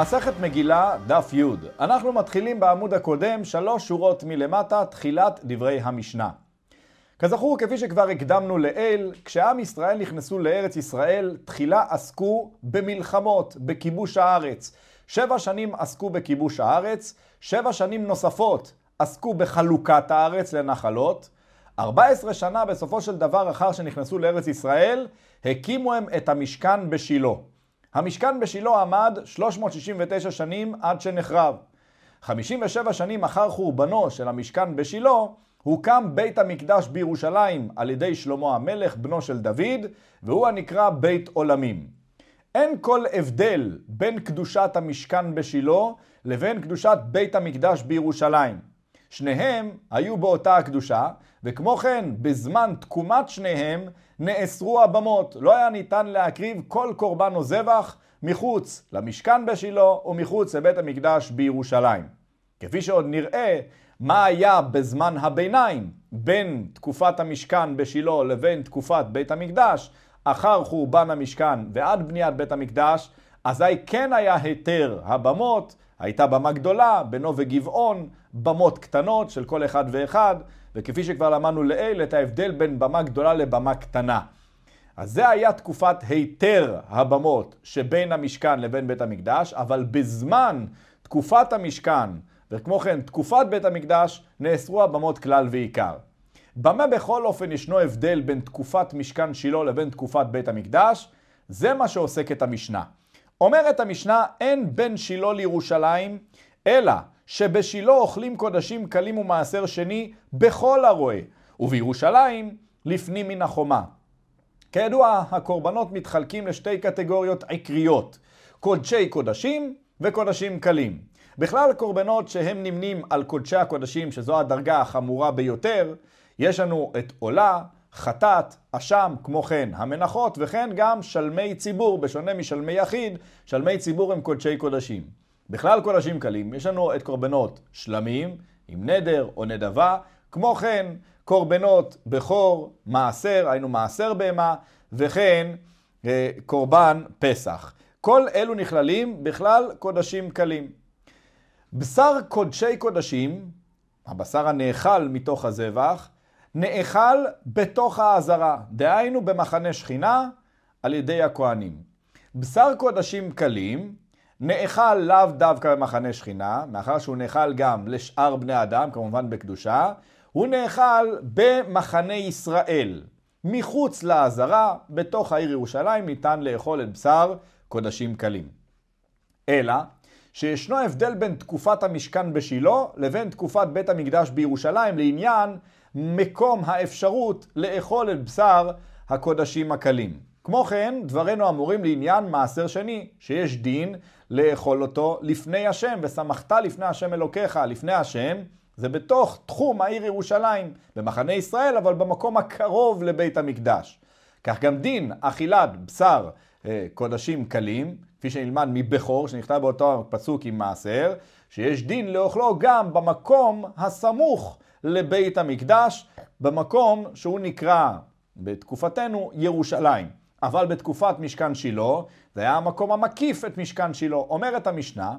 מסכת מגילה, דף י'. אנחנו מתחילים בעמוד הקודם, שלוש שורות מלמטה, תחילת דברי המשנה. כזכור, כפי שכבר הקדמנו לעיל, כשעם ישראל נכנסו לארץ ישראל, תחילה עסקו במלחמות, בכיבוש הארץ. שבע שנים עסקו בכיבוש הארץ, שבע שנים נוספות עסקו בחלוקת הארץ לנחלות. 14 שנה בסופו של דבר, אחר שנכנסו לארץ ישראל, הקימו הם את המשכן בשילה. המשכן בשילה עמד 369 שנים עד שנחרב. 57 שנים אחר חורבנו של המשכן בשילה, הוקם בית המקדש בירושלים על ידי שלמה המלך, בנו של דוד, והוא הנקרא בית עולמים. אין כל הבדל בין קדושת המשכן בשילה לבין קדושת בית המקדש בירושלים. שניהם היו באותה הקדושה, וכמו כן, בזמן תקומת שניהם נאסרו הבמות. לא היה ניתן להקריב כל קורבן או זבח מחוץ למשכן בשילה ומחוץ לבית המקדש בירושלים. כפי שעוד נראה מה היה בזמן הביניים בין תקופת המשכן בשילה לבין תקופת בית המקדש, אחר חורבן המשכן ועד בניית בית המקדש, אזי כן היה היתר הבמות, הייתה במה גדולה, בינו וגבעון, במות קטנות של כל אחד ואחד, וכפי שכבר למדנו לעיל, את ההבדל בין במה גדולה לבמה קטנה. אז זה היה תקופת היתר הבמות שבין המשכן לבין בית המקדש, אבל בזמן תקופת המשכן, וכמו כן תקופת בית המקדש, נאסרו הבמות כלל ועיקר. במה בכל אופן ישנו הבדל בין תקופת משכן שילה לבין תקופת בית המקדש? זה מה שעוסקת המשנה. אומרת המשנה, אין בין שילה לירושלים, אלא שבשילה אוכלים קודשים קלים ומעשר שני בכל הרועה, ובירושלים לפנים מן החומה. כידוע, הקורבנות מתחלקים לשתי קטגוריות עיקריות, קודשי קודשים וקודשים קלים. בכלל קורבנות שהם נמנים על קודשי הקודשים, שזו הדרגה החמורה ביותר, יש לנו את עולה, חטאת, אשם, כמו כן המנחות, וכן גם שלמי ציבור, בשונה משלמי יחיד, שלמי ציבור הם קודשי קודשים. בכלל קודשים קלים, יש לנו את קורבנות שלמים, עם נדר או נדבה, כמו כן קורבנות בכור, מעשר, היינו מעשר בהמה, וכן אה, קורבן פסח. כל אלו נכללים בכלל קודשים קלים. בשר קודשי קודשים, הבשר הנאכל מתוך הזבח, נאכל בתוך העזרה, דהיינו במחנה שכינה על ידי הכהנים. בשר קודשים קלים נאכל לאו דווקא במחנה שכינה, מאחר שהוא נאכל גם לשאר בני אדם, כמובן בקדושה, הוא נאכל במחנה ישראל. מחוץ לעזרה, בתוך העיר ירושלים, ניתן לאכול את בשר קודשים קלים. אלא שישנו הבדל בין תקופת המשכן בשילה לבין תקופת בית המקדש בירושלים לעניין מקום האפשרות לאכול את בשר הקודשים הקלים. כמו כן, דברינו אמורים לעניין מעשר שני, שיש דין לאכול אותו לפני השם, ושמחת לפני השם אלוקיך, לפני השם, זה בתוך תחום העיר ירושלים, במחנה ישראל, אבל במקום הקרוב לבית המקדש. כך גם דין אכילת בשר אה, קודשים קלים, כפי שנלמד מבכור, שנכתב באותו פסוק עם מעשר, שיש דין לאוכלו גם במקום הסמוך לבית המקדש, במקום שהוא נקרא בתקופתנו ירושלים. אבל בתקופת משכן שילה, זה היה המקום המקיף את משכן שילה. אומרת המשנה,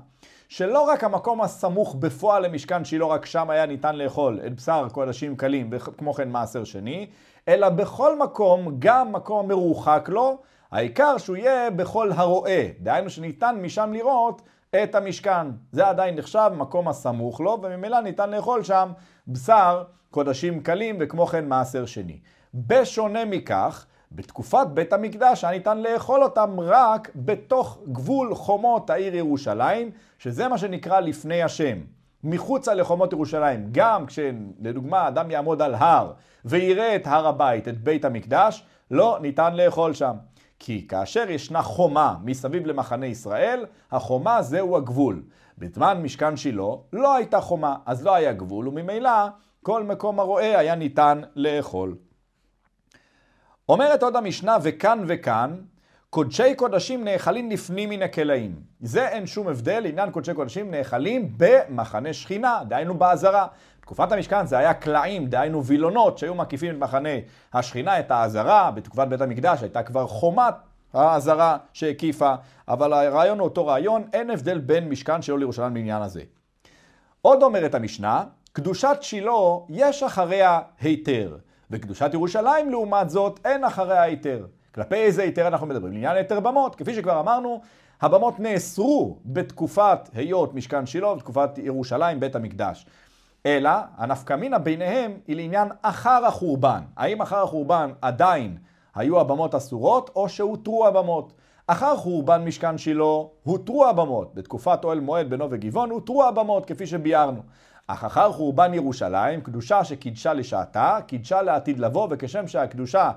שלא רק המקום הסמוך בפועל למשכן שילה, רק שם היה ניתן לאכול את בשר קודשים קלים, וכמו כן מעשר שני, אלא בכל מקום, גם מקום מרוחק לו, העיקר שהוא יהיה בכל הרועה. דהיינו שניתן משם לראות את המשכן. זה עדיין נחשב מקום הסמוך לו, וממילא ניתן לאכול שם בשר קודשים קלים, וכמו כן מעשר שני. בשונה מכך, בתקופת בית המקדש היה ניתן לאכול אותם רק בתוך גבול חומות העיר ירושלים, שזה מה שנקרא לפני השם. מחוצה לחומות ירושלים, גם כשלדוגמה אדם יעמוד על הר ויראה את הר הבית, את בית המקדש, לא ניתן לאכול שם. כי כאשר ישנה חומה מסביב למחנה ישראל, החומה זהו הגבול. בזמן משכן שילה לא הייתה חומה, אז לא היה גבול, וממילא כל מקום הרועה היה ניתן לאכול. אומרת עוד המשנה, וכאן וכאן, קודשי קודשים נאכלים לפנים מן הכלאים. זה אין שום הבדל, לעניין קודשי קודשים נאכלים במחנה שכינה, דהיינו בעזרה. בתקופת המשכן זה היה קלעים, דהיינו וילונות שהיו מקיפים את מחנה השכינה, את העזרה. בתקופת בית המקדש הייתה כבר חומת העזרה שהקיפה, אבל הרעיון הוא אותו רעיון, אין הבדל בין משכן שלו לירושלים בעניין הזה. עוד אומרת המשנה, קדושת שילה יש אחריה היתר, וקדושת ירושלים לעומת זאת אין אחריה היתר. כלפי איזה היתר אנחנו מדברים? לעניין היתר במות. כפי שכבר אמרנו, הבמות נאסרו בתקופת היות משכן שילה, בתקופת ירושלים, בית המקדש. אלא הנפקא מינה ביניהם היא לעניין אחר החורבן. האם אחר החורבן עדיין היו הבמות אסורות או שהותרו הבמות? אחר חורבן משכן שילה הותרו הבמות. בתקופת אוהל מועד בינו וגבעון הותרו הבמות כפי שביארנו. אך אחר חורבן ירושלים, קדושה שקידשה לשעתה, קידשה לעתיד לבוא, וכשם שהקדושה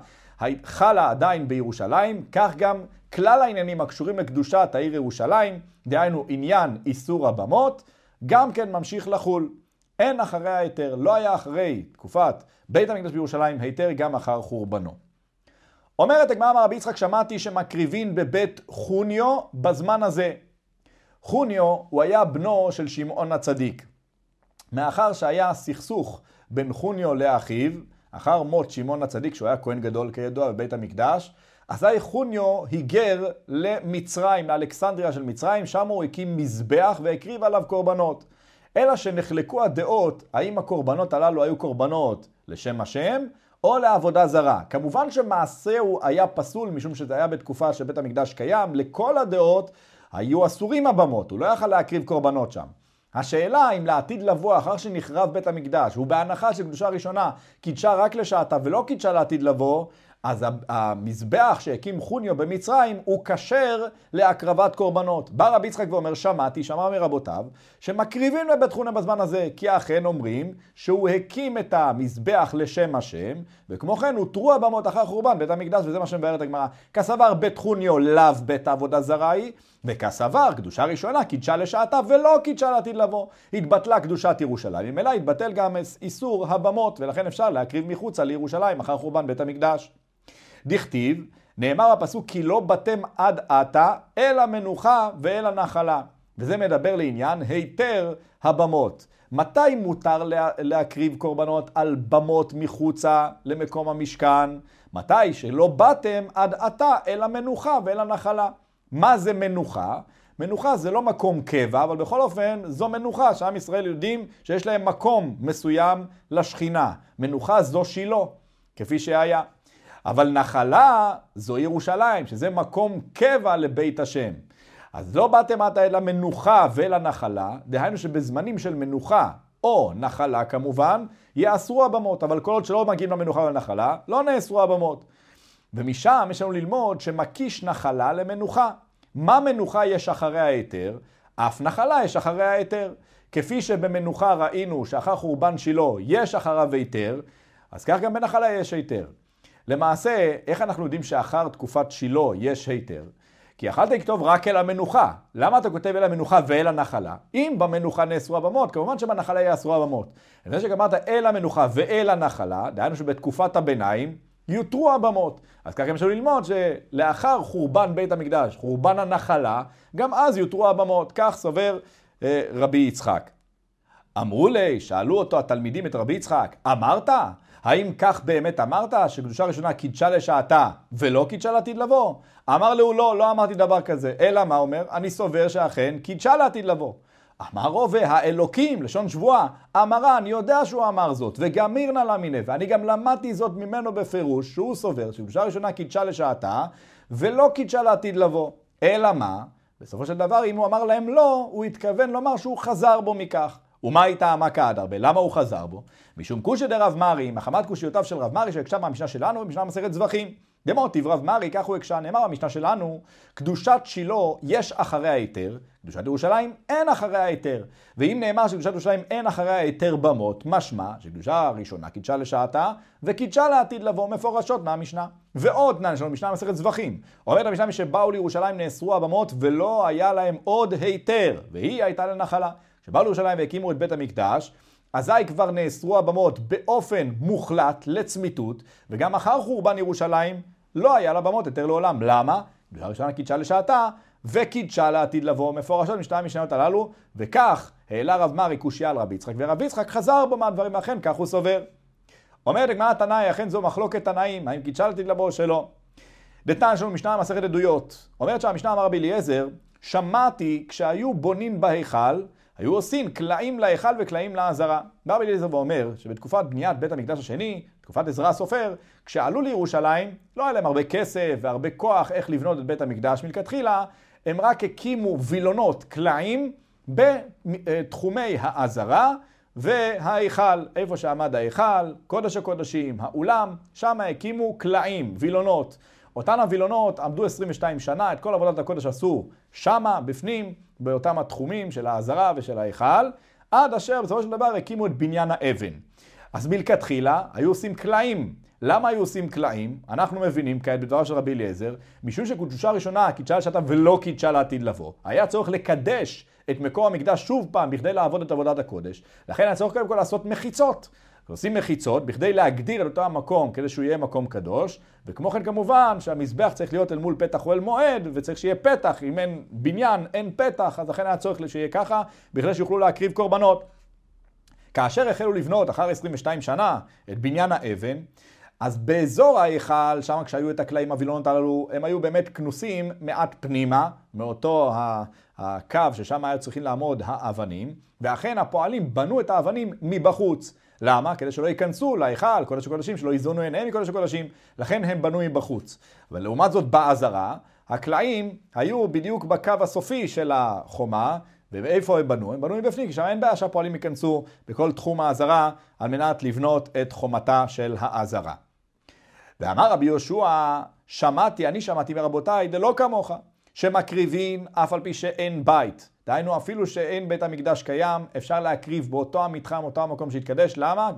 חלה עדיין בירושלים, כך גם כלל העניינים הקשורים לקדושת העיר ירושלים, דהיינו עניין איסור הבמות, גם כן ממשיך לחול. אין אחרי ההיתר, לא היה אחרי תקופת בית המקדש בירושלים היתר גם אחר חורבנו. אומרת הגמרא מרבי יצחק, שמעתי שמקריבין בבית חוניו בזמן הזה. חוניו הוא היה בנו של שמעון הצדיק. מאחר שהיה סכסוך בין חוניו לאחיו, אחר מות שמעון הצדיק, שהוא היה כהן גדול כידוע בבית המקדש, אזי חוניו היגר למצרים, לאלכסנדריה של מצרים, שם הוא הקים מזבח והקריב עליו קורבנות. אלא שנחלקו הדעות האם הקורבנות הללו היו קורבנות לשם השם או לעבודה זרה. כמובן שמעשהו היה פסול משום שזה היה בתקופה שבית המקדש קיים, לכל הדעות היו אסורים הבמות, הוא לא יכל להקריב קורבנות שם. השאלה אם לעתיד לבוא אחר שנחרב בית המקדש, ובהנחה שקדושה ראשונה קידשה רק לשעתה ולא קידשה לעתיד לבוא, אז המזבח שהקים חוניו במצרים הוא כשר להקרבת קורבנות. בא רבי יצחק ואומר, שמעתי, שמע מרבותיו, שמקריבים לבית חוניו בזמן הזה, כי אכן אומרים שהוא הקים את המזבח לשם השם, וכמו כן הותרו הבמות אחר חורבן בית המקדש, וזה מה שמבארת הגמרא. כסבר בית חוניו לאו בית עבודה זרה היא, וכסבר קדושה ראשונה קידשה לשעתה ולא קידשה לעתיד לבוא. התבטלה קדושת ירושלים, אלא התבטל גם איסור הבמות, ולכן אפשר להקריב מחוצה לירושלים אחר חורבן בית המקדש. דכתיב, נאמר בפסוק כי לא בתם עד עתה, אלא מנוחה ואל הנחלה. וזה מדבר לעניין היתר הבמות. מתי מותר לה, להקריב קורבנות על במות מחוצה למקום המשכן? מתי שלא באתם עד עתה אל המנוחה ואל הנחלה. מה זה מנוחה? מנוחה זה לא מקום קבע, אבל בכל אופן זו מנוחה שעם ישראל יודעים שיש להם מקום מסוים לשכינה. מנוחה זו שילה, כפי שהיה. אבל נחלה זו ירושלים, שזה מקום קבע לבית השם. אז לא באתם עתה אל המנוחה ולנחלה, דהיינו שבזמנים של מנוחה או נחלה כמובן, יאסרו הבמות, אבל כל עוד שלא מגיעים למנוחה ולנחלה, לא נאסרו הבמות. ומשם יש לנו ללמוד שמקיש נחלה למנוחה. מה מנוחה יש אחרי ההיתר? אף נחלה יש אחרי ההיתר. כפי שבמנוחה ראינו שאחר חורבן שילה יש אחריו היתר, אז כך גם בנחלה יש היתר. למעשה, איך אנחנו יודעים שאחר תקופת שילה יש היתר? כי יכלת לכתוב רק אל המנוחה. למה אתה כותב אל המנוחה ואל הנחלה? אם במנוחה נאסרו הבמות, כמובן שבנחלה יאסרו הבמות. לפני שגמרת אל המנוחה ואל הנחלה, דהיינו שבתקופת הביניים יותרו הבמות. אז ככה אפשר ללמוד שלאחר חורבן בית המקדש, חורבן הנחלה, גם אז יותרו הבמות. כך סובר אה, רבי יצחק. אמרו לי, שאלו אותו התלמידים את רבי יצחק, אמרת? האם כך באמת אמרת שקדושה ראשונה קידשה לשעתה ולא קידשה לעתיד לבוא? אמר לו לא, לא אמרתי דבר כזה. אלא מה אומר? אני סובר שאכן קידשה לעתיד לבוא. אמר רובה, האלוקים, לשון שבועה, אמרה, אני יודע שהוא אמר זאת, וגם מירנה למיניה, ואני גם למדתי זאת ממנו בפירוש, שהוא סובר שקדושה ראשונה קידשה לשעתה, ולא קידשה לעתיד לבוא. אלא מה? בסופו של דבר, אם הוא אמר להם לא, הוא התכוון לומר שהוא חזר בו מכך. ומה הייתה המכה עד הרבה? למה הוא חזר בו? משום קושי דרב מרי, מחמת קושיותיו של רב מרי שהקשה מהמשנה שלנו במשנה מסכת זבחים. דמוטיב רב מרי, כך הוא הקשה, נאמר במשנה שלנו, קדושת שילה יש אחרי ההיתר, קדושת ירושלים אין אחרי ההיתר. ואם נאמר שקדושת ירושלים אין אחרי ההיתר במות, משמע שקדושה הראשונה קידשה לשעתה, וקידשה לעתיד לבוא מפורשות מהמשנה. ועוד תנן, יש לנו משנה מסכת זבחים. אומרת המשנה משבאו לירושלים נאסרו הבמות ולא היה להם עוד היתר, והיא הייתה לנחלה. כשבאו לירושלים והקימו את בית המקדש, אזי כבר נאסרו הבמות באופן מוחלט לצמיתות, וגם אחר חורבן ירושלים לא היה לבמות היתר לעולם. למה? בגלל ראשונה קידשה לשעתה, וקידשה לעתיד לבוא מפורשות משתי המשניות הללו, וכך העלה רב מרי קושייה על רבי יצחק, ורבי יצחק חזר בו מהדברים, ואכן כך הוא סובר. אומרת הגמרא תנאי, אכן זו מחלוקת תנאים, האם קידשה לעתיד לבוא או שלא. דתן יש לנו משנה מסכת עדויות. אומרת שהמשנה אמר רבי אליעזר, שמעתי כשהיו בונים בהיכל, היו עושים קלעים להיכל וקלעים לעזרה. בא רבי אליעזר ואומר שבתקופת בניית בית המקדש השני, תקופת עזרא הסופר, כשעלו לירושלים, לא היה להם הרבה כסף והרבה כוח איך לבנות את בית המקדש מלכתחילה, הם רק הקימו וילונות, קלעים, בתחומי העזרה וההיכל, איפה שעמד ההיכל, קודש הקודשים, האולם, שם הקימו קלעים, וילונות. אותן הווילונות עמדו 22 שנה, את כל עבודת הקודש עשו שמה, בפנים, באותם התחומים של העזרה ושל ההיכל, עד אשר בסופו של דבר הקימו את בניין האבן. אז מלכתחילה היו עושים קלעים. למה היו עושים קלעים? אנחנו מבינים כעת בדבריו של רבי אליעזר, משום שקדושה ראשונה קידשה לשעתה ולא קידשה לעתיד לבוא. היה צורך לקדש את מקום המקדש שוב פעם בכדי לעבוד את עבודת הקודש. לכן היה צורך קודם כל לעשות מחיצות. עושים מחיצות בכדי להגדיר את אותו המקום כדי שהוא יהיה מקום קדוש, וכמו כן כמובן שהמזבח צריך להיות אל מול פתח או אל מועד, וצריך שיהיה פתח, אם אין בניין אין פתח, אז לכן היה צורך שיהיה ככה, בכדי שיוכלו להקריב קורבנות. כאשר החלו לבנות אחר 22 שנה את בניין האבן, אז באזור ההיכל, שם כשהיו את הקלעים הווילונות הללו, הם היו באמת כנוסים מעט פנימה, מאותו הקו ששם היו צריכים לעמוד האבנים, ואכן הפועלים בנו את האבנים מבחוץ. למה? כדי שלא ייכנסו להיכל, קודש הקודשים, שלא יזונו עיניהם מקודש הקודשים, לכן הם בנו מבחוץ. אבל לעומת זאת בעזרה, הקלעים היו בדיוק בקו הסופי של החומה, ואיפה הם בנו? הם בנו מבפנים, כי שם אין בעיה שהפועלים ייכנסו בכל תחום העזרה על מנת לבנות את חומתה של העזרה. ואמר רבי יהושע, שמעתי, אני שמעתי מרבותיי, דלא כמוך, שמקריבים אף על פי שאין בית. דהיינו, אפילו שאין בית המקדש קיים, אפשר להקריב באותו המתחם, אותו המקום שהתקדש. למה?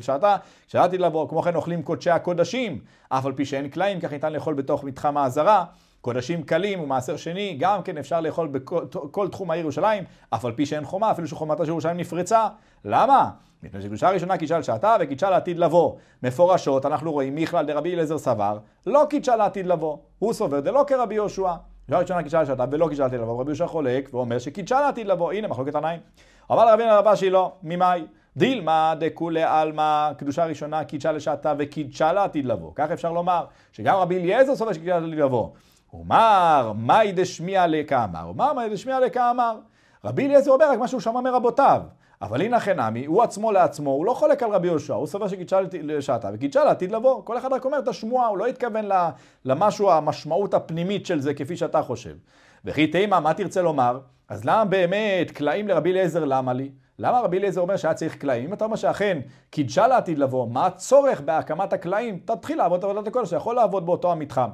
כשעתה, כשעתיד לבוא, כמו כן אוכלים קודשי הקודשים, אף על פי שאין קלעים, כך ניתן לאכול בתוך מתחם העזרה. קודשים קלים ומעשר שני, גם כן אפשר לאכול בכל תחום העיר ירושלים, אף על פי שאין חומה, אפילו שחומתה של ירושלים נפרצה. למה? מפני שקדושה ראשונה קידשה לשעתה וקידשה לעתיד לבוא. מפורשות אנחנו רואים מכלל דרבי אליעזר סבר, לא קידשה לעתיד לבוא. הוא סובר דלא כרבי יהושע. קדושה ראשונה קידשה לשעתה ולא קידשה לעתיד לבוא. רבי יהושע חולק ואומר שקידשה לעתיד לבוא. הנה מחלוקת עניים. אמר לרבי הרבה שהיא לא, ממאי? דילמה דכולי עלמא, קדושה ראשונה קידשה לשעתה וקידשה לעתיד לבוא. כך אפשר לומר, שגם רבי אליעזר סובר שקידשה לעתיד לבוא. אומר, מאי דשמיע לקאמר. אומר, מאי דשמיע לקאמר. רבי אליעזר אומר רק מה שהוא שמע מרבותיו. אבל הנה חינמי, הוא עצמו לעצמו, הוא לא חולק על רבי יהושע, הוא סובר שקידשה לשעתה וקידשה לעתיד לבוא. כל אחד רק אומר את השמועה, הוא לא התכוון למשהו, המשמעות הפנימית של זה כפי שאתה חושב. וכי תימא, מה תרצה לומר? אז למה באמת קלעים לרבי אליעזר, למה לי? למה רבי אליעזר אומר שהיה צריך קלעים? אם אתה אומר שאכן קידשה לעתיד לבוא, מה הצורך בהקמת הקלעים? תתחיל לעבוד עבודת הקודש, אתה יכול לעבוד באותו המתחם.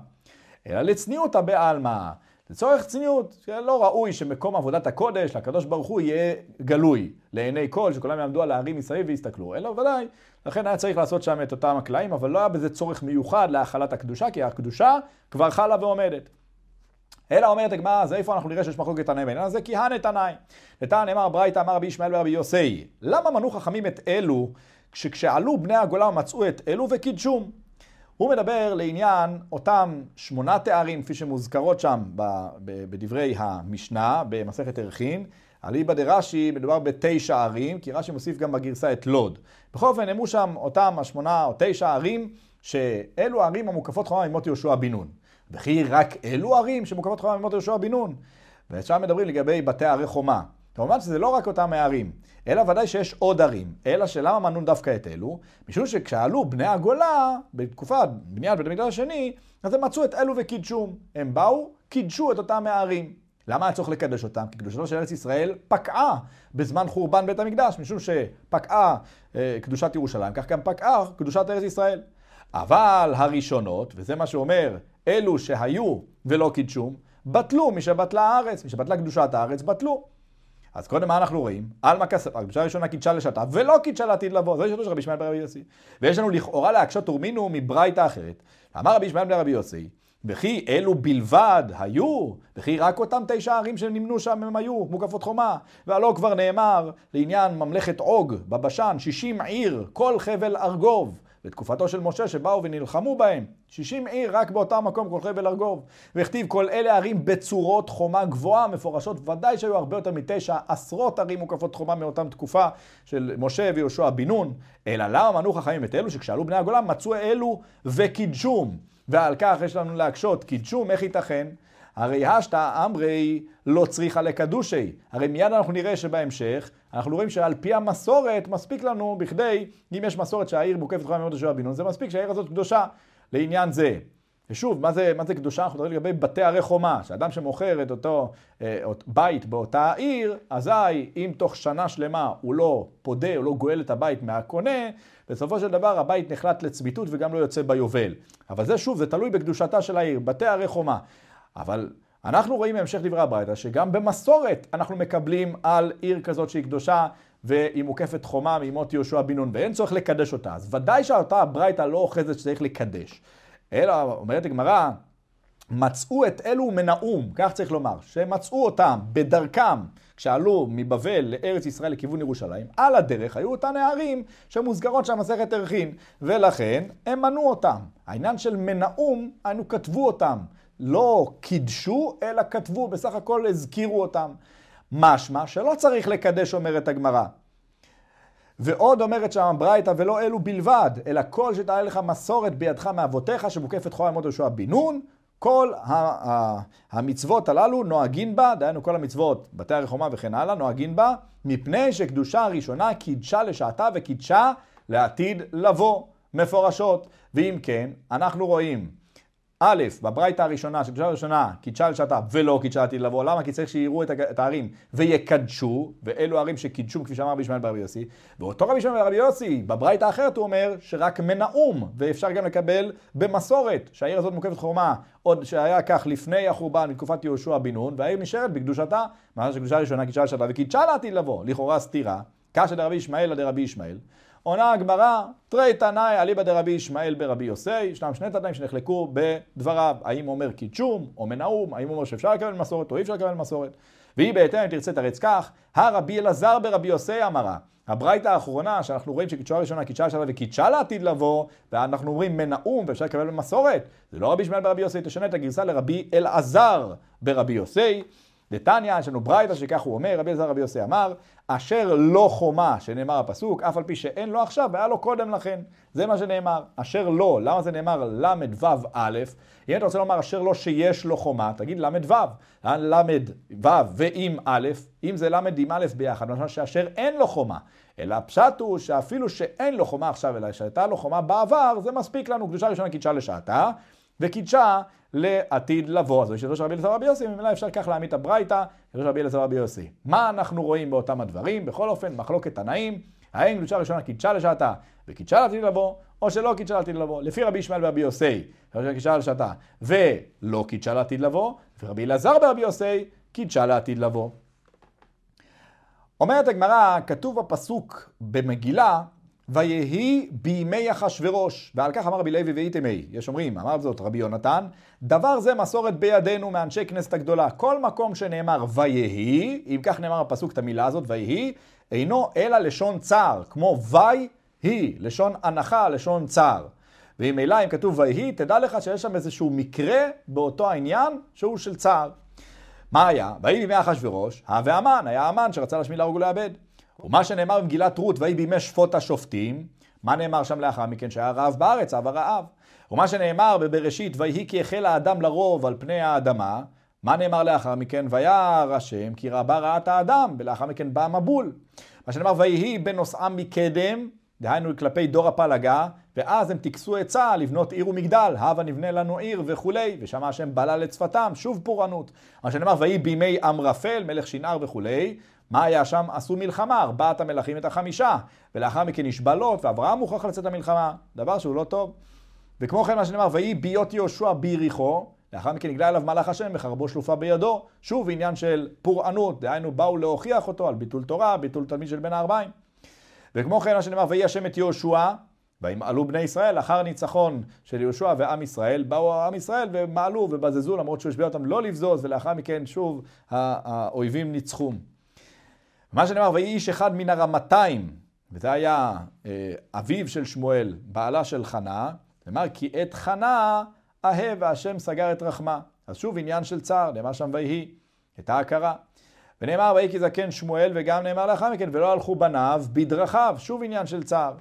אלא לצניעותא בעלמא. לצורך צניעות, שלא ראוי שמקום עבודת הקודש לקדוש ברוך הוא יהיה גלוי לעיני כל, שכולם יעמדו על הערים מסביב ויסתכלו, אלא ודאי, לכן היה צריך לעשות שם את אותם הקלעים, אבל לא היה בזה צורך מיוחד להכלת הקדושה, כי הקדושה כבר חלה ועומדת. אלא אומרת הגמרא, אז איפה אנחנו נראה שיש מחלוקת תנאי בעניין הזה? כי הנתנאי. נתן אמר ברייתא אמר רבי ישמעאל ורבי יוסי, למה מנו חכמים את אלו, כשעלו בני הגולה מצאו את אלו וקידשום? הוא מדבר לעניין אותם שמונה תארים, כפי שמוזכרות שם בדברי המשנה, במסכת ערכין. אליבא דרש"י מדובר בתשע ערים, כי רש"י מוסיף גם בגרסה את לוד. בכל אופן, נאמרו שם אותם השמונה או תשע ערים, שאלו הערים המוקפות חומה ממות יהושע בן נון. וכי רק אלו ערים שמוקפות חומה ממות יהושע בן נון. ושם מדברים לגבי בתי ערי חומה. כמובן שזה לא רק אותם הערים, אלא ודאי שיש עוד ערים. אלא שלמה מנו דווקא את אלו? משום שכשעלו בני הגולה, בתקופת בניית בית המקדש השני, אז הם מצאו את אלו וקידשום. הם באו, קידשו את אותם הערים. למה היה צריך לקדש אותם? כי קדושתו של ארץ ישראל פקעה בזמן חורבן בית המקדש, משום שפקעה אה, קדושת ירושלים, כך גם פקעה קדושת ארץ ישראל. אבל הראשונות, וזה מה שאומר, אלו שהיו ולא קידשום, בטלו משבטלה הארץ, משבטלה קדושת הארץ, בטלו. אז קודם מה אנחנו רואים? עלמא כסף, הקדושה הראשונה קידשה לשעתה, ולא קידשה לעתיד לבוא. זה שלוש רבי ישמעאל ברבי יוסי. ויש לנו לכאורה להקשות תורמינו מברייתא אחרת. אמר רבי ישמעאל ברבי יוסי, וכי אלו בלבד היו, וכי רק אותם תשע ערים שנמנו שם הם היו, מוקפות חומה. והלא כבר נאמר לעניין ממלכת עוג בבשן, שישים עיר, כל חבל ארגוב. בתקופתו של משה שבאו ונלחמו בהם. 60 עיר רק באותם מקום כל חבל ארגוב. והכתיב כל אלה ערים בצורות חומה גבוהה מפורשות, ודאי שהיו הרבה יותר מתשע עשרות ערים מוקפות חומה מאותם תקופה של משה ויהושע בן נון. אלא למה מנו חכמים את אלו שכשעלו בני הגולה מצאו אלו וקידשום. ועל כך יש לנו להקשות, קידשום איך ייתכן? הרי השתא אמרי לא צריכה לקדושי. הרי מיד אנחנו נראה שבהמשך, אנחנו רואים שעל פי המסורת מספיק לנו בכדי, אם יש מסורת שהעיר מוקפת חומה מאוד יהושע בן זה מספיק שהעיר הזאת קדושה לעניין זה. ושוב, מה זה, מה זה קדושה? אנחנו מדברים לגבי בתי ערי חומה, שאדם שמוכר את אותו אה, בית באותה עיר, אזי אם תוך שנה שלמה הוא לא פודה, הוא לא גואל את הבית מהקונה, בסופו של דבר הבית נחלט לצמיתות וגם לא יוצא ביובל. אבל זה שוב, זה תלוי בקדושתה של העיר, בתי ערי חומה. אבל אנחנו רואים בהמשך דברי הברייתא שגם במסורת אנחנו מקבלים על עיר כזאת שהיא קדושה והיא מוקפת חומה מימות יהושע בן נון ואין צורך לקדש אותה. אז ודאי שאותה הברייתא לא אוחזת שצריך לקדש. אלא, אומרת הגמרא, מצאו את אלו מנאום, כך צריך לומר, שמצאו אותם בדרכם כשעלו מבבל לארץ ישראל לכיוון ירושלים, על הדרך היו אותן הערים שמוסגרות שם מסכת ערכין, ולכן הם מנו אותם. העניין של מנאום, היינו כתבו אותם. לא קידשו, אלא כתבו, בסך הכל הזכירו אותם. משמע שלא צריך לקדש, אומרת הגמרא. ועוד אומרת שם ברייתא, ולא אלו בלבד, אלא כל שתעלה לך מסורת בידך מאבותיך, שמוקפת חול עמוד יהושע בן נון, כל המצוות הללו נוהגין בה, דהיינו כל המצוות, בתי הרחומה וכן הלאה, נוהגין בה, מפני שקדושה הראשונה קידשה לשעתה וקידשה לעתיד לבוא, מפורשות. ואם כן, אנחנו רואים א', בברייתא הראשונה, של קדושה הראשונה, קידשה לשעתה ולא קידשה עתיד לבוא. למה? כי צריך שיראו את הערים ויקדשו, ואלו ערים שקידשו, כפי שאמר רבי ישמעאל ברבי יוסי. ואותו רבי ישמעאל ברבי יוסי, בברייתא האחרת הוא אומר שרק מנאום, ואפשר גם לקבל במסורת, שהעיר הזאת מוקפת חומה, עוד שהיה כך לפני החורבן, מתקופת יהושע בן נון, והעיר נשארת בקדושתה, מה שקדושה הראשונה קידשה לשעתה וקידשה לעתיד לבוא. לכאורה סתירה, קשה דרבי ישמעאל לדרבי ישמעאל. עונה הגמרא, תרי תנאי אליבא דרבי ישמעאל ברבי יוסי, ישנם שני תנאים שנחלקו בדבריו, האם אומר קידשום או מנאום, האם אומר שאפשר לקבל מסורת או אי אפשר לקבל מסורת. והיא בהתאם, אם תרצה תרץ כך, הרבי אלעזר ברבי יוסי אמרה. הברייתא האחרונה, שאנחנו רואים שקידשה הראשונה קידשה לשנה וקידשה לעתיד לבוא, ואנחנו אומרים מנאום ואפשר לקבל במסורת, זה לא רבי ישמעאל ברבי יוסי, תשנה את הגרסה לרבי אלעזר ברבי יוסי. דתניא, יש לנו ברייתא שכך הוא אומר, רבי אלעזר רבי יוסי אמר, אשר לא חומה, שנאמר הפסוק, אף על פי שאין לו עכשיו והיה לו קודם לכן. זה מה שנאמר, אשר לא, למה זה נאמר ל"ו א', אם אתה רוצה לומר אשר לא שיש לו חומה, תגיד ל"ו, ל"ו ועם א', אם זה ל' עם א' ביחד, למשל שאשר אין לו חומה, אלא הפשט הוא שאפילו שאין לו חומה עכשיו, אלא שהייתה לו חומה בעבר, זה מספיק לנו, קדושה ראשונה קידשה לשעתה, וקידשה לעתיד לבוא. אז יש רבי אלעזר רבי יוסי, ממילא אפשר כך להעמיד את הברייתא, יש רבי אלעזר רבי יוסי. מה אנחנו רואים באותם הדברים? בכל אופן, מחלוקת תנאים, האם קדושה ראשונה קידשה לשעתה וקידשה לעתיד לבוא, או שלא קידשה לעתיד לבוא. לפי רבי ישמעאל ורבי יוסי, קידשה לשעתה ולא קידשה לעתיד לבוא, ורבי אלעזר ברבי יוסי קידשה לעתיד לבוא. אומרת הגמרא, כתוב בפסוק במגילה, ויהי בימי אחשורוש, ועל כך אמר רבי לוי ואיתמי, יש אומרים, אמר זאת רבי יונתן, דבר זה מסורת בידינו מאנשי כנסת הגדולה. כל מקום שנאמר ויהי, אם כך נאמר הפסוק את המילה הזאת, ויהי, אינו אלא לשון צער, כמו ויהי, לשון הנחה, לשון צער. אלא אם כתוב ויהי, תדע לך שיש שם איזשהו מקרה באותו העניין שהוא של צער. מה היה? ויהי בימי אחשורוש, הא והמן, היה המן שרצה להשמיד להרוג ולאבד. ומה שנאמר במגילת רות, ויהי בימי שפוט השופטים, מה נאמר שם לאחר מכן? שהיה רעב בארץ, אב הרעב. ומה שנאמר בבראשית, ויהי כי החל האדם לרוב על פני האדמה, מה נאמר לאחר מכן? וירא השם כי רבה רעת האדם, ולאחר מכן בא המבול. מה שנאמר, ויהי בנוסעם מקדם, דהיינו כלפי דור הפלגה, ואז הם טיכסו עצה לבנות עיר ומגדל, הבה נבנה לנו עיר וכולי, ושם השם בלל את שפתם, שוב פורענות. מה שנאמר, ויהי בימי אמרפל, מלך שנער וכולי, מה היה שם? עשו מלחמה, ארבעת המלכים את החמישה, ולאחר מכן נשבע לוט, ואברהם מוכרח לצאת למלחמה, דבר שהוא לא טוב. וכמו כן מה שנאמר, ויהי ביות יהושע ביריחו, לאחר מכן נגלה אליו מלאך השם וחרבו שלופה בידו, שוב עניין של פורענות, דהיינו באו להוכיח אותו על ביטול תורה, ביטול תלמיד של בן הארבעים. וכמו כן מה שנאמר, ויהי השם את יהושע, וימעלו בני ישראל, אחר ניצחון של יהושע ועם ישראל, באו עם ישראל ומעלו ובזזו למרות שהוא השביע אותם לא לבזוז, ולאחר מכן שוב האויבים ניצחו. מה שנאמר, ויהי איש אחד מן הרמתיים, וזה היה אה, אביו של שמואל, בעלה של חנה, נאמר כי את חנה אהב והשם סגר את רחמה. אז שוב עניין של צער, נאמר שם ויהי, את ההכרה. ונאמר ויהי כי זקן שמואל, וגם נאמר לאחר מכן, ולא הלכו בניו בדרכיו, שוב עניין של צער.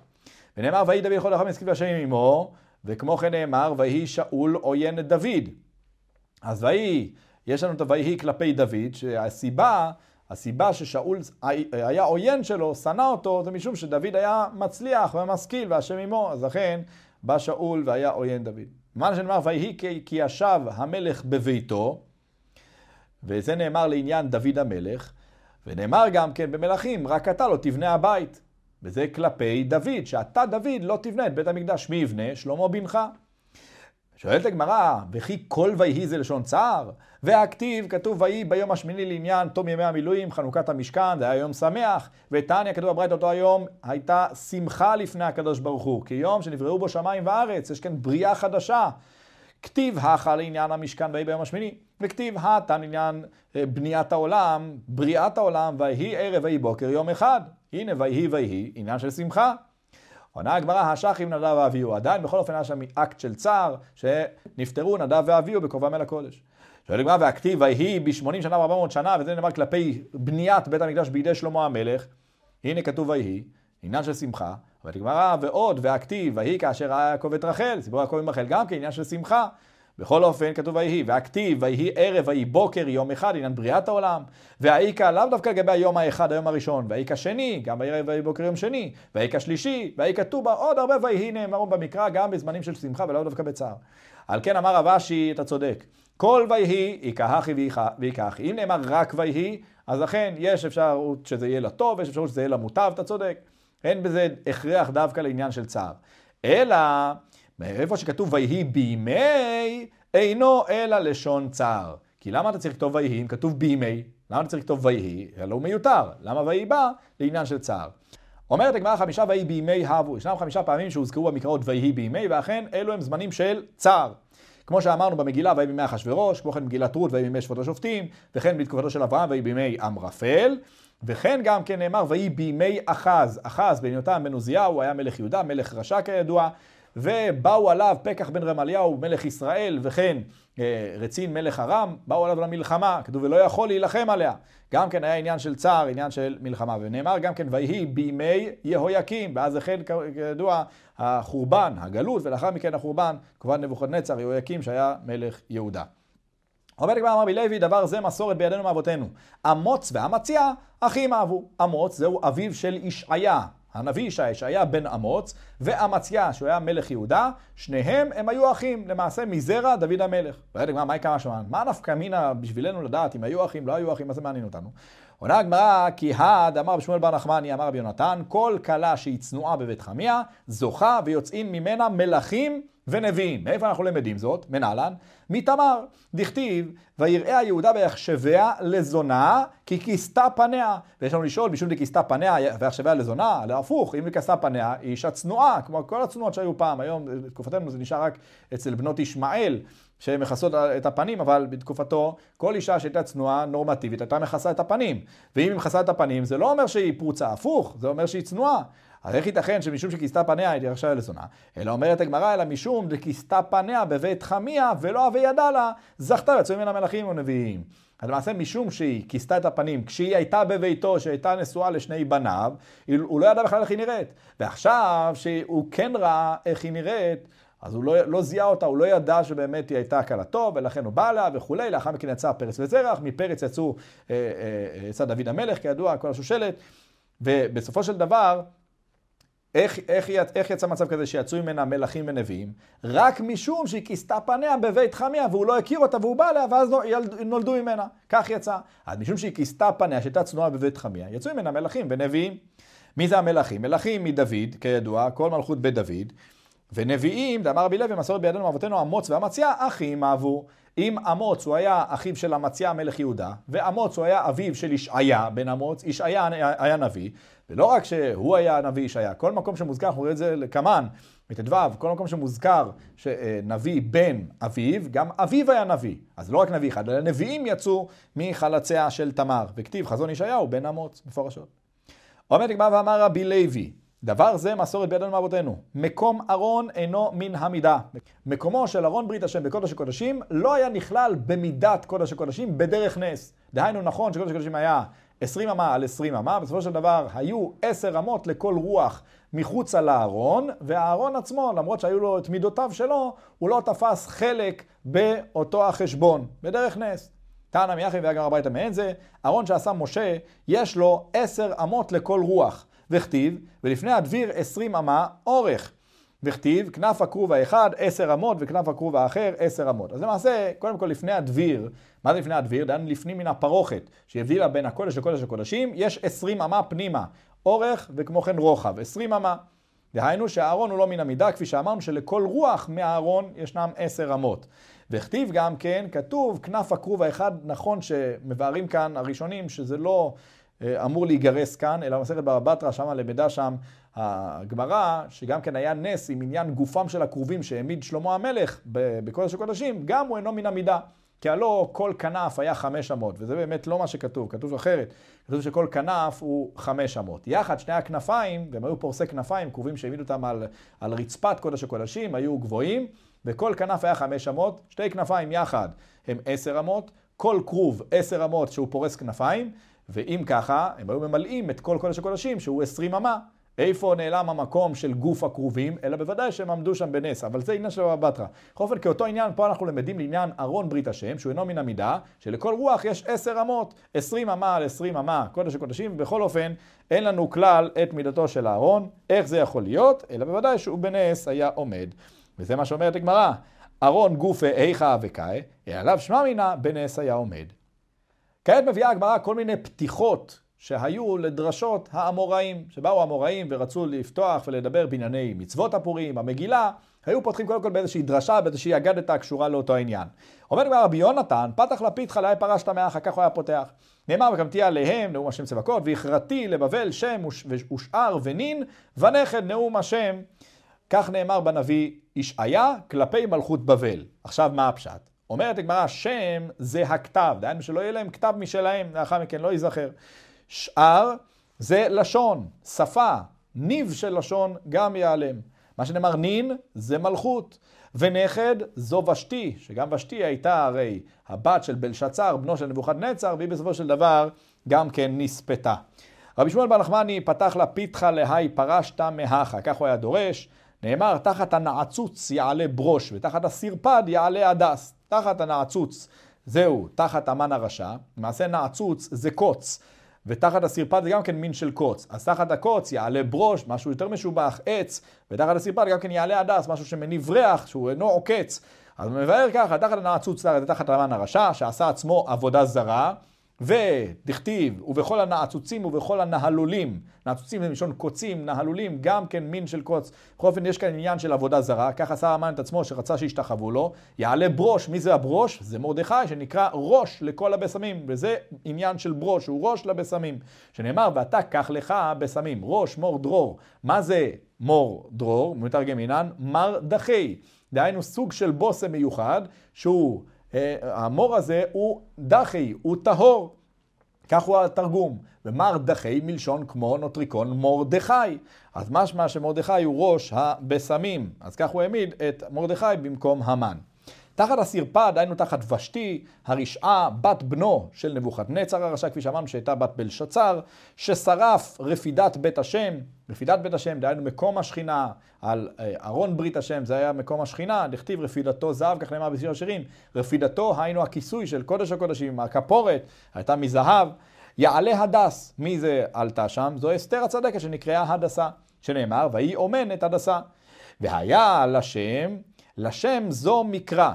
ונאמר ויהי דוד יכול לאחר מסכים השם עמו, וכמו כן נאמר ויהי שאול עוין את דוד. אז ויהי, יש לנו את הויהי כלפי דוד, שהסיבה, הסיבה ששאול היה עוין שלו, שנא אותו, זה משום שדוד היה מצליח ומשכיל והשם עמו, אז לכן בא שאול והיה עוין דוד. מה שנאמר ויהי כי ישב המלך בביתו, וזה נאמר לעניין דוד המלך, ונאמר גם כן במלכים, רק אתה לא תבנה הבית. וזה כלפי דוד, שאתה דוד לא תבנה את בית המקדש. מי יבנה? שלמה בנך. שואלת הגמרא, וכי כל ויהי זה לשון צער? והכתיב, כתוב ויהי ביום השמיני לעניין תום ימי המילואים, חנוכת המשכן, זה היה יום שמח, ותניא, כתוב בברית אותו היום, הייתה שמחה לפני הקדוש ברוך הוא, כי יום שנבראו בו שמיים וארץ, יש כאן בריאה חדשה. כתיב הכה לעניין המשכן ויהי ביום השמיני, וכתיב התה לעניין אה, בניית העולם, בריאת העולם, ויהי ערב ויהי בוקר יום אחד. הנה ויהי ויהי, עניין של שמחה. עונה הגמרא, השחים נדב ואביהו. עדיין בכל אופן היה שם אקט של צער, שנפטרו נדב ואביהו בקרבם אל הקודש. שואל הגמרא, והכתיב ויהי ב-80 שנה ו-400 שנה, וזה נאמר כלפי בניית בית המקדש בידי שלמה המלך. הנה כתוב ויהי, עניין של שמחה. הגמרא, ועוד, והכתיב, ויהי כאשר ראה יעקב את רחל, סיפור יעקב עם רחל גם כן, עניין של שמחה. בכל אופן, כתוב ויהי, והכתיב, ויהי ערב, ויהי בוקר, יום אחד, עניין בריאת העולם. והאיכה לאו דווקא לגבי היום האחד, היום הראשון, והאיכה שני, גם בערב ויהי בוקר יום שני, והאיכה שלישי, והאיכה ט"ו, עוד הרבה ויהי נאמרו במקרא, גם בזמנים של שמחה ולאו דווקא בצער. על כן אמר רב אתה צודק. כל ויהי, יקהכי ויקחי. אם נאמר רק ויהי, אז לכן יש אפשרות שזה יהיה לטוב, יש אפשרות שזה יהיה למוטב, אתה צודק. אין בזה הכרח דווקא לעניין של צער. אלא, מאיפה שכתוב ויהי בימי, אינו אלא לשון צער. כי למה אתה צריך לכתוב ויהי אם כתוב בימי? למה אתה צריך לכתוב ויהי? אלא הוא מיותר. למה ויהי בא? לעניין של צער. אומרת הגמרא חמישה ויהי בימי הבו. ישנם חמישה פעמים שהוזכרו במקראות ויהי בימי, ואכן אלו הם זמנים של צער. כמו שאמרנו במגילה, ויהי בימי אחשורוש, כמו כן במגילת רות, ויהי בימי שפוט השופטים, וכן בתקופתו של אברהם, ויהי בימי אמרפל, וכן גם כן נאמר, ויהי בימי אחז, אחז בן יותם בן עוזיהו, היה מלך יהודה, מלך רשע כידוע, ובאו עליו פקח בן רמליהו, מלך ישראל, וכן אה, רצין מלך ארם, באו עליו למלחמה, כתוב ולא יכול להילחם עליה. גם כן היה עניין של צער, עניין של מלחמה. ונאמר גם כן, ויהי בימי יהויקים, ואז החל כידוע החורבן, הגלות, ולאחר מכן החורבן, כמובן נבוכדנצר, יהויקים שהיה מלך יהודה. אומר לגמרי אמר לוי, דבר זה מסורת בידינו מאבותינו. אמוץ ואמציה אחים אהבו. אמוץ זהו אביו של ישעיה, הנביא ישעיה, ישעיה בן אמוץ, ואמציה, שהוא היה מלך יהודה, שניהם הם היו אחים, למעשה מזרע דוד המלך. ואלה מה, מה שם? מה נפקא מינה בשבילנו לדעת אם היו אחים, לא היו אחים, מה זה מעניין אותנו? עונה הגמרא, כי הד אמר בשמואל בר נחמני, אמר רבי יונתן, כל כלה שהיא צנועה בבית חמיה, זוכה ויוצאים ממנה מלכים ונביאים. מאיפה אנחנו למדים זאת? מנהלן? מתמר. דכתיב, ויראה היהודה ויחשביה לזונה, כי כיסתה פניה. ויש לנו לשאול, משום דכיסתה פניה ויחשביה לזונה, להפוך, אם היא כיסתה פניה, היא אישה צנועה, כמו כל הצנועות שהיו פעם. היום, בתקופתנו זה נשאר רק אצל בנות ישמעאל. שהן מכסות את הפנים, אבל בתקופתו כל אישה שהייתה צנועה נורמטיבית הייתה מכסה את הפנים. ואם היא מכסה את הפנים זה לא אומר שהיא פרוצה, הפוך, זה אומר שהיא צנועה. אז איך ייתכן שמשום שכיסתה פניה הייתי רשאי לזונה? אלא אומרת הגמרא, אלא משום דכיסתה פניה בבית חמיה ולא אבי ידע לה, זכתה ויצאו ממנה מלכים ונביאים. אז למעשה משום שהיא כיסתה את הפנים, כשהיא הייתה בביתו, שהייתה נשואה לשני בניו, הוא לא ידע בכלל איך היא נראית. ועכשיו שהוא כן ראה איך היא נראית, אז הוא לא, לא זיהה אותה, הוא לא ידע שבאמת היא הייתה כלתו, ולכן הוא בא לה וכולי, לאחר מכן יצא פרץ וזרח, מפרץ יצאו, אה, אה, יצא דוד המלך, כידוע, כל השושלת, ובסופו של דבר, איך, איך, איך יצא מצב כזה שיצאו ממנה מלכים ונביאים? רק משום שהיא כיסתה פניה בבית חמיה והוא לא הכיר אותה והוא בא אליה ואז נולדו ממנה. כך יצא. אז משום שהיא כיסתה פניה שהייתה צנועה בבית חמיה, יצאו ממנה מלכים ונביאים. מי זה המלכים? מלכים מדוד, כידוע, כל מלכות בית דוד. ונביאים, דאמר רבי לוי, מסורת בידינו מאבותינו אמוץ ואמציה, אחים אהבו. אם אמוץ הוא היה אחיו של אמציה מלך יהודה, ואמוץ הוא היה אביו של ישעיה בן אמוץ, ישעיה היה נביא, ולא רק שהוא היה נביא ישעיה, כל מקום שמוזכר, אנחנו רואים את זה לקמן, בט"ו, כל מקום שמוזכר שנביא בן אביו, גם אביו היה נביא. אז לא רק נביא אחד, אלא נביאים יצאו מחלציה של תמר, וכתיב חזון ישעיהו בן אמוץ, מפורשות. עומד נגמר ואמר רבי לוי, דבר זה מסורת בידינו מאבותינו. מקום ארון אינו מן המידה. מקומו של ארון ברית השם בקודש הקודשים לא היה נכלל במידת קודש הקודשים בדרך נס. דהיינו נכון שקודש הקודשים היה 20 אמה על 20 אמה, בסופו של דבר היו 10 אמות לכל רוח מחוצה לארון, והארון עצמו, למרות שהיו לו את מידותיו שלו, הוא לא תפס חלק באותו החשבון, בדרך נס. תנא מיחי והגר הביתה מעין זה, ארון שעשה משה, יש לו 10 אמות לכל רוח. וכתיב, ולפני הדביר 20 אמה אורך. וכתיב, כנף הכרוב האחד עשר אמות וכנף הכרוב האחר עשר אמות. אז למעשה, קודם כל לפני הדביר, מה זה לפני הדביר? דהיינו לפנים מן הפרוכת, שהבדילה בין הקודש לקודש הקודשים, יש עשרים אמה פנימה, אורך וכמו כן רוחב, עשרים אמה. דהיינו שהארון הוא לא מן המידה, כפי שאמרנו שלכל רוח מהארון ישנם עשר אמות. וכתיב גם כן, כתוב כנף הכרוב האחד, נכון שמבארים כאן הראשונים שזה לא אמור להיגרס כאן, אלא במסכת בבא בתרא, שמה למדה שם הגמרא, שגם כן היה נס עם עניין גופם של הכרובים שהעמיד שלמה המלך בקודש הקודשים, גם הוא אינו מן המידה. כי הלא כל כנף היה חמש אמות, וזה באמת לא מה שכתוב, כתוב אחרת. כתוב שכל כנף הוא חמש אמות. יחד שני הכנפיים, והם היו פורסי כנפיים, כרובים שהעמידו אותם על, על רצפת קודש הקודשים, היו גבוהים, וכל כנף היה חמש אמות, שתי כנפיים יחד הם עשר אמות, כל כרוב עשר אמות שהוא פורס כנפיים, ואם ככה, הם היו ממלאים את כל קודש הקודשים שהוא עשרים אמה. איפה נעלם המקום של גוף הכרובים, אלא בוודאי שהם עמדו שם בנס, אבל זה עניין של בבא בתרא. בכל אופן, כאותו עניין, פה אנחנו למדים לעניין ארון ברית השם, שהוא אינו מן המידה, שלכל רוח יש עשר אמות, עשרים אמה על עשרים אמה, קודש הקודשים, ובכל אופן, אין לנו כלל את מידתו של הארון, איך זה יכול להיות, אלא בוודאי שהוא בנס היה עומד. וזה מה שאומרת הגמרא, ארון גופה איכה וקאי, עליו שמע מינה, בנס היה עומד. כעת מביאה הגמרא כל מיני פתיחות שהיו לדרשות האמוראים, שבאו האמוראים ורצו לפתוח ולדבר בענייני מצוות הפורים, המגילה, היו פותחים קודם כל באיזושהי דרשה, באיזושהי אגדתה הקשורה לאותו עניין. אומר כבר רבי יונתן, פתח לפיתך לאי פרשת מאחה, כך הוא היה פותח. נאמר וקמתי עליהם, נאום השם צבקות, והכרתי לבבל שם ושאר ונין, ונכד נאום השם. כך נאמר בנביא ישעיה כלפי מלכות בבל. עכשיו מה הפשט? אומרת הגמרא, שם זה הכתב, דהיינו שלא יהיה להם כתב משלהם, לאחר מכן לא ייזכר. שאר זה לשון, שפה, ניב של לשון גם ייעלם. מה שנאמר נין זה מלכות, ונכד זו ושתי, שגם ושתי הייתה הרי הבת של בלשצר, בנו של נבוכדנצר, והיא בסופו של דבר גם כן נספתה. רבי שמואל בר נחמני פתח לה פיתחה להי פרשת מהכה, כך הוא היה דורש. נאמר, תחת הנעצוץ יעלה ברוש, ותחת הסרפד יעלה הדס. תחת הנעצוץ, זהו, תחת המן הרשע, למעשה נעצוץ זה קוץ, ותחת הסרפד זה גם כן מין של קוץ. אז תחת הקוץ יעלה ברוש, משהו יותר משובח, עץ, ותחת הסרפד גם כן יעלה הדס, משהו שמניב ריח, שהוא אינו עוקץ. אז הוא מבאר ככה, תחת הנעצוץ זה תחת המן הרשע, שעשה עצמו עבודה זרה, ודכתיב, ובכל הנעצוצים ובכל הנהלולים, נעצוצים זה מלשון קוצים, נהלולים, גם כן מין של קוץ. בכל אופן, יש כאן עניין של עבודה זרה, כך עשה המן את עצמו שרצה שישתחוו לו. יעלה ברוש, מי זה הברוש? זה מרדכי, שנקרא ראש לכל הבשמים, וזה עניין של ברוש, הוא ראש לבשמים. שנאמר, ואתה קח לך בשמים, ראש מור דרור. מה זה מור דרור? מתרגם עינן, מר דחי. דהיינו סוג של בושם מיוחד, שהוא... אה, המור הזה הוא דחי, הוא טהור. כך הוא התרגום. ומר דחי מלשון כמו נוטריקון מורדכי. אז משמע שמרדכי הוא ראש הבשמים. אז כך הוא העמיד את מרדכי במקום המן. תחת הסרפד, היינו תחת ושתי, הרשעה, בת בנו של נבוכדנצר הרשע, כפי שאמרנו שהייתה בת בלשצר, ששרף רפידת בית השם, רפידת בית השם, דהיינו מקום השכינה, על אה, ארון ברית השם, זה היה מקום השכינה, דכתיב רפידתו זהב, כך נאמר בשיר השירים, רפידתו היינו הכיסוי של קודש הקודשים, הכפורת, הייתה מזהב. יעלה הדס, מי זה עלתה שם? זו אסתר הצדקת שנקראה הדסה, שנאמר, ויהי אומן את הדסה. והיה לשם, לשם זו מקרא.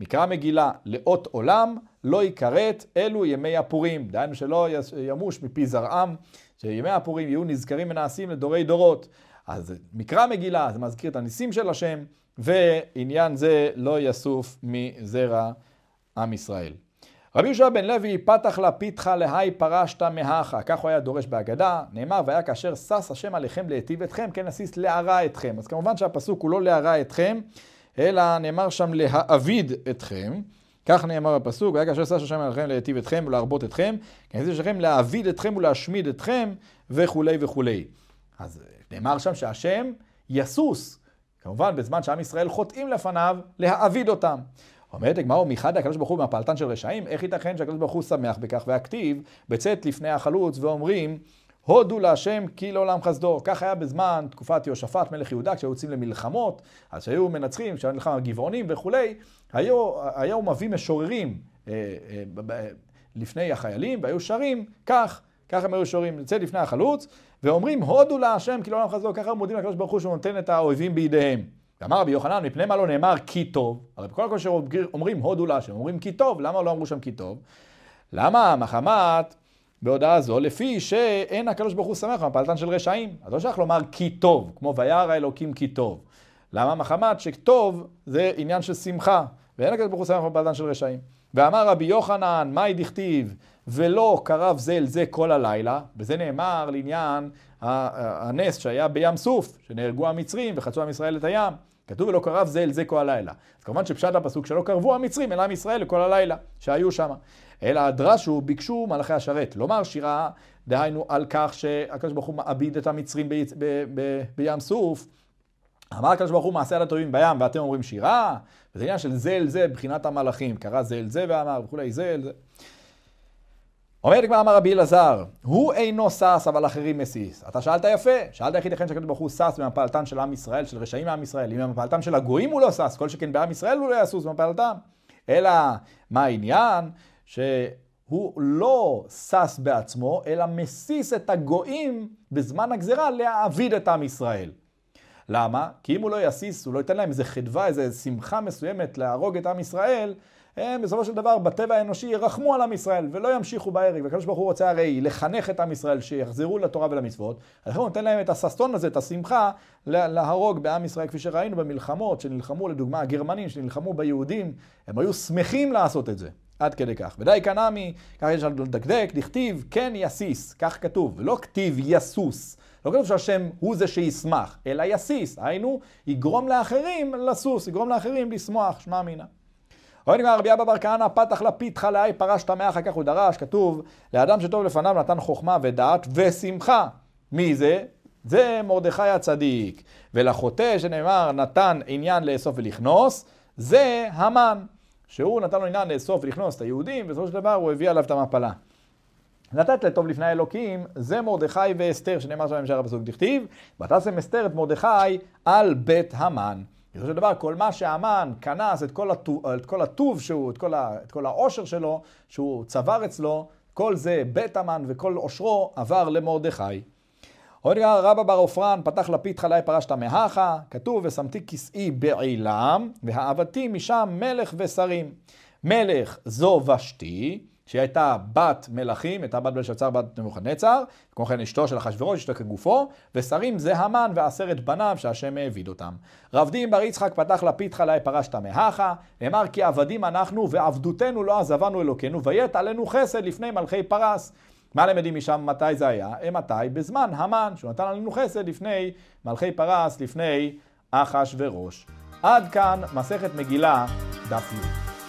מקרא מגילה לאות עולם לא יכרת אלו ימי הפורים. דהיינו שלא ימוש מפי זרעם, שימי הפורים יהיו נזכרים ונעשים לדורי דורות. אז מקרא מגילה, זה מזכיר את הניסים של השם, ועניין זה לא יסוף מזרע עם ישראל. רבי יהושע בן לוי, פתח לה פיתחה להי פרשת מהכה, כך הוא היה דורש בהגדה, נאמר, והיה כאשר שש השם עליכם להיטיב אתכם, כן נסיס להרע אתכם. אז כמובן שהפסוק הוא לא להרע אתכם, אלא נאמר שם להאביד אתכם. כך נאמר הפסוק, והיה כאשר שש השם עליכם להיטיב אתכם ולהרבות אתכם, כן נסיס לכם להאביד אתכם ולהשמיד אתכם, וכולי וכולי. אז נאמר שם שהשם יסוס, כמובן בזמן שעם ישראל חוטאים לפניו, להעביד אותם. אומרת הגמרא, מחד הקדוש ברוך הוא מהפעלתן של רשעים, איך ייתכן שהקדוש ברוך הוא שמח בכך והכתיב בצאת לפני החלוץ ואומרים הודו להשם כי לעולם חסדו. כך היה בזמן תקופת יהושפט מלך יהודה, כשהיו יוצאים למלחמות, אז שהיו מנצחים, כשהיו נלחם על גבעונים וכולי, היו, היו מביא משוררים אה, אה, לפני החיילים, והיו שרים כך, ככה הם היו שרים, יוצא לפני החלוץ, ואומרים הודו להשם כי לעולם חסדו, ככה מודים לקדוש ברוך הוא שהוא נותן את האויבים בידיהם. ואמר רבי יוחנן, מפני מה לא נאמר כי טוב? הרי בכל הכל שאומרים הודו להשם, אומרים כי טוב, למה לא אמרו שם כי טוב? למה? מחמת בהודעה זו, לפי שאין הקדוש ברוך הוא שמח במפלתן של רשעים. אז לא שייך לומר כי טוב, כמו וירא האלוקים כי טוב. למה? מחמת שטוב זה עניין של שמחה, ואין הקדוש ברוך הוא שמח במפלתן של רשעים. ואמר רבי יוחנן, מהי דכתיב, ולא קרב זה אל זה כל הלילה, וזה נאמר לעניין הנס שהיה בים סוף, שנהרגו המצרים וחצו עם ישראל את הים. כתוב ולא קרב זה אל זה כל הלילה. אז כמובן שפשט הפסוק שלא קרבו המצרים אלא עם ישראל לכל הלילה שהיו שם. אלא הדרשו ביקשו מלאכי השרת. לומר שירה, דהיינו על כך שהקדוש ברוך הוא מעביד את המצרים ב, ב, ב, בים סוף. אמר הקדוש ברוך הוא מעשה על הטובים בים ואתם אומרים שירה, וזה עניין של זה אל זה בחינת המלאכים. קרא זה אל זה ואמר וכולי זה אל זה. אומרת כבר אמר רבי אלעזר, הוא אינו שש אבל אחרים מסיס. אתה שאלת יפה, שאלת איך ייתכן שהקדוש ברוך הוא שש במפלתם של עם ישראל, של רשעים מעם ישראל. אם במפלתם של הגויים הוא לא שש, כל שכן בעם ישראל הוא לא יסוס במפלתם. אלא מה העניין? שהוא לא שש בעצמו, אלא מסיס את הגויים בזמן הגזרה להעביד את עם ישראל. למה? כי אם הוא לא יסיס, הוא לא ייתן להם איזה חדווה, איזה שמחה מסוימת להרוג את עם ישראל, הם בסופו של דבר בטבע האנושי ירחמו על עם ישראל ולא ימשיכו בהרג. והקדוש ברוך הוא רוצה הרי לחנך את עם ישראל שיחזרו לתורה ולמצוות. אז הוא נותן להם את הששון הזה, את השמחה, להרוג בעם ישראל, כפי שראינו במלחמות שנלחמו, לדוגמה הגרמנים שנלחמו ביהודים, הם היו שמחים לעשות את זה. עד כדי כך. ודי קנמי, ככה יש לנו לדקדק, דכתיב כן יסיס, כך כתוב, לא כתיב יסוס. לא כתוב שהשם הוא זה שישמח, אלא יסיס, היינו, יגרום לאחרים לסוס, יגרום לאחרים לשמוח, שמע אמינא. רואה נגמר רבי אבא בר כהנא, פתח לפיד חלאי, פרש טמא, אחר כך הוא דרש, כתוב, לאדם שטוב לפניו נתן חוכמה ודעת ושמחה. מי זה? זה מרדכי הצדיק. ולחוטא שנאמר נתן עניין לאסוף ולכנוס, זה המן. שהוא נתן לו עניין לאסוף ולכנוס את היהודים, ובסופו של דבר הוא הביא עליו את המפלה. לתת לטוב לפני האלוקים, זה מרדכי ואסתר, שנאמר שם במשך הפסוק דכתיב, ותשם אסתר את מרדכי על בית המן. בסופו של דבר, כל מה שהמן כנס, את כל, הטוב, את כל הטוב שהוא, את כל, ה, את כל העושר שלו, שהוא צבר אצלו, כל זה בית המן וכל עושרו עבר למרדכי. רבא בר עופרן, פתח לפיד חלאי פרשת מהכה, כתוב ושמתי כסאי בעילם, והעבדתי משם מלך ושרים. מלך זו ושתי, שהיא הייתה בת מלכים, הייתה בת בלשצר, בת נבוכדנצר, כמו כן אשתו של אחשוורוש, אשתו כגופו, ושרים זה המן ועשרת בניו שהשם העביד אותם. רב דין בר יצחק פתח לפיד חלאי פרשת מהכה, נאמר כי עבדים אנחנו ועבדותנו לא עזבנו אלוקינו, ויית עלינו חסד לפני מלכי פרס. מה למדים משם מתי זה היה? מתי? בזמן המן, שהוא נתן עלינו חסד לפני מלכי פרס, לפני אחש וראש. עד כאן מסכת מגילה, דף י'.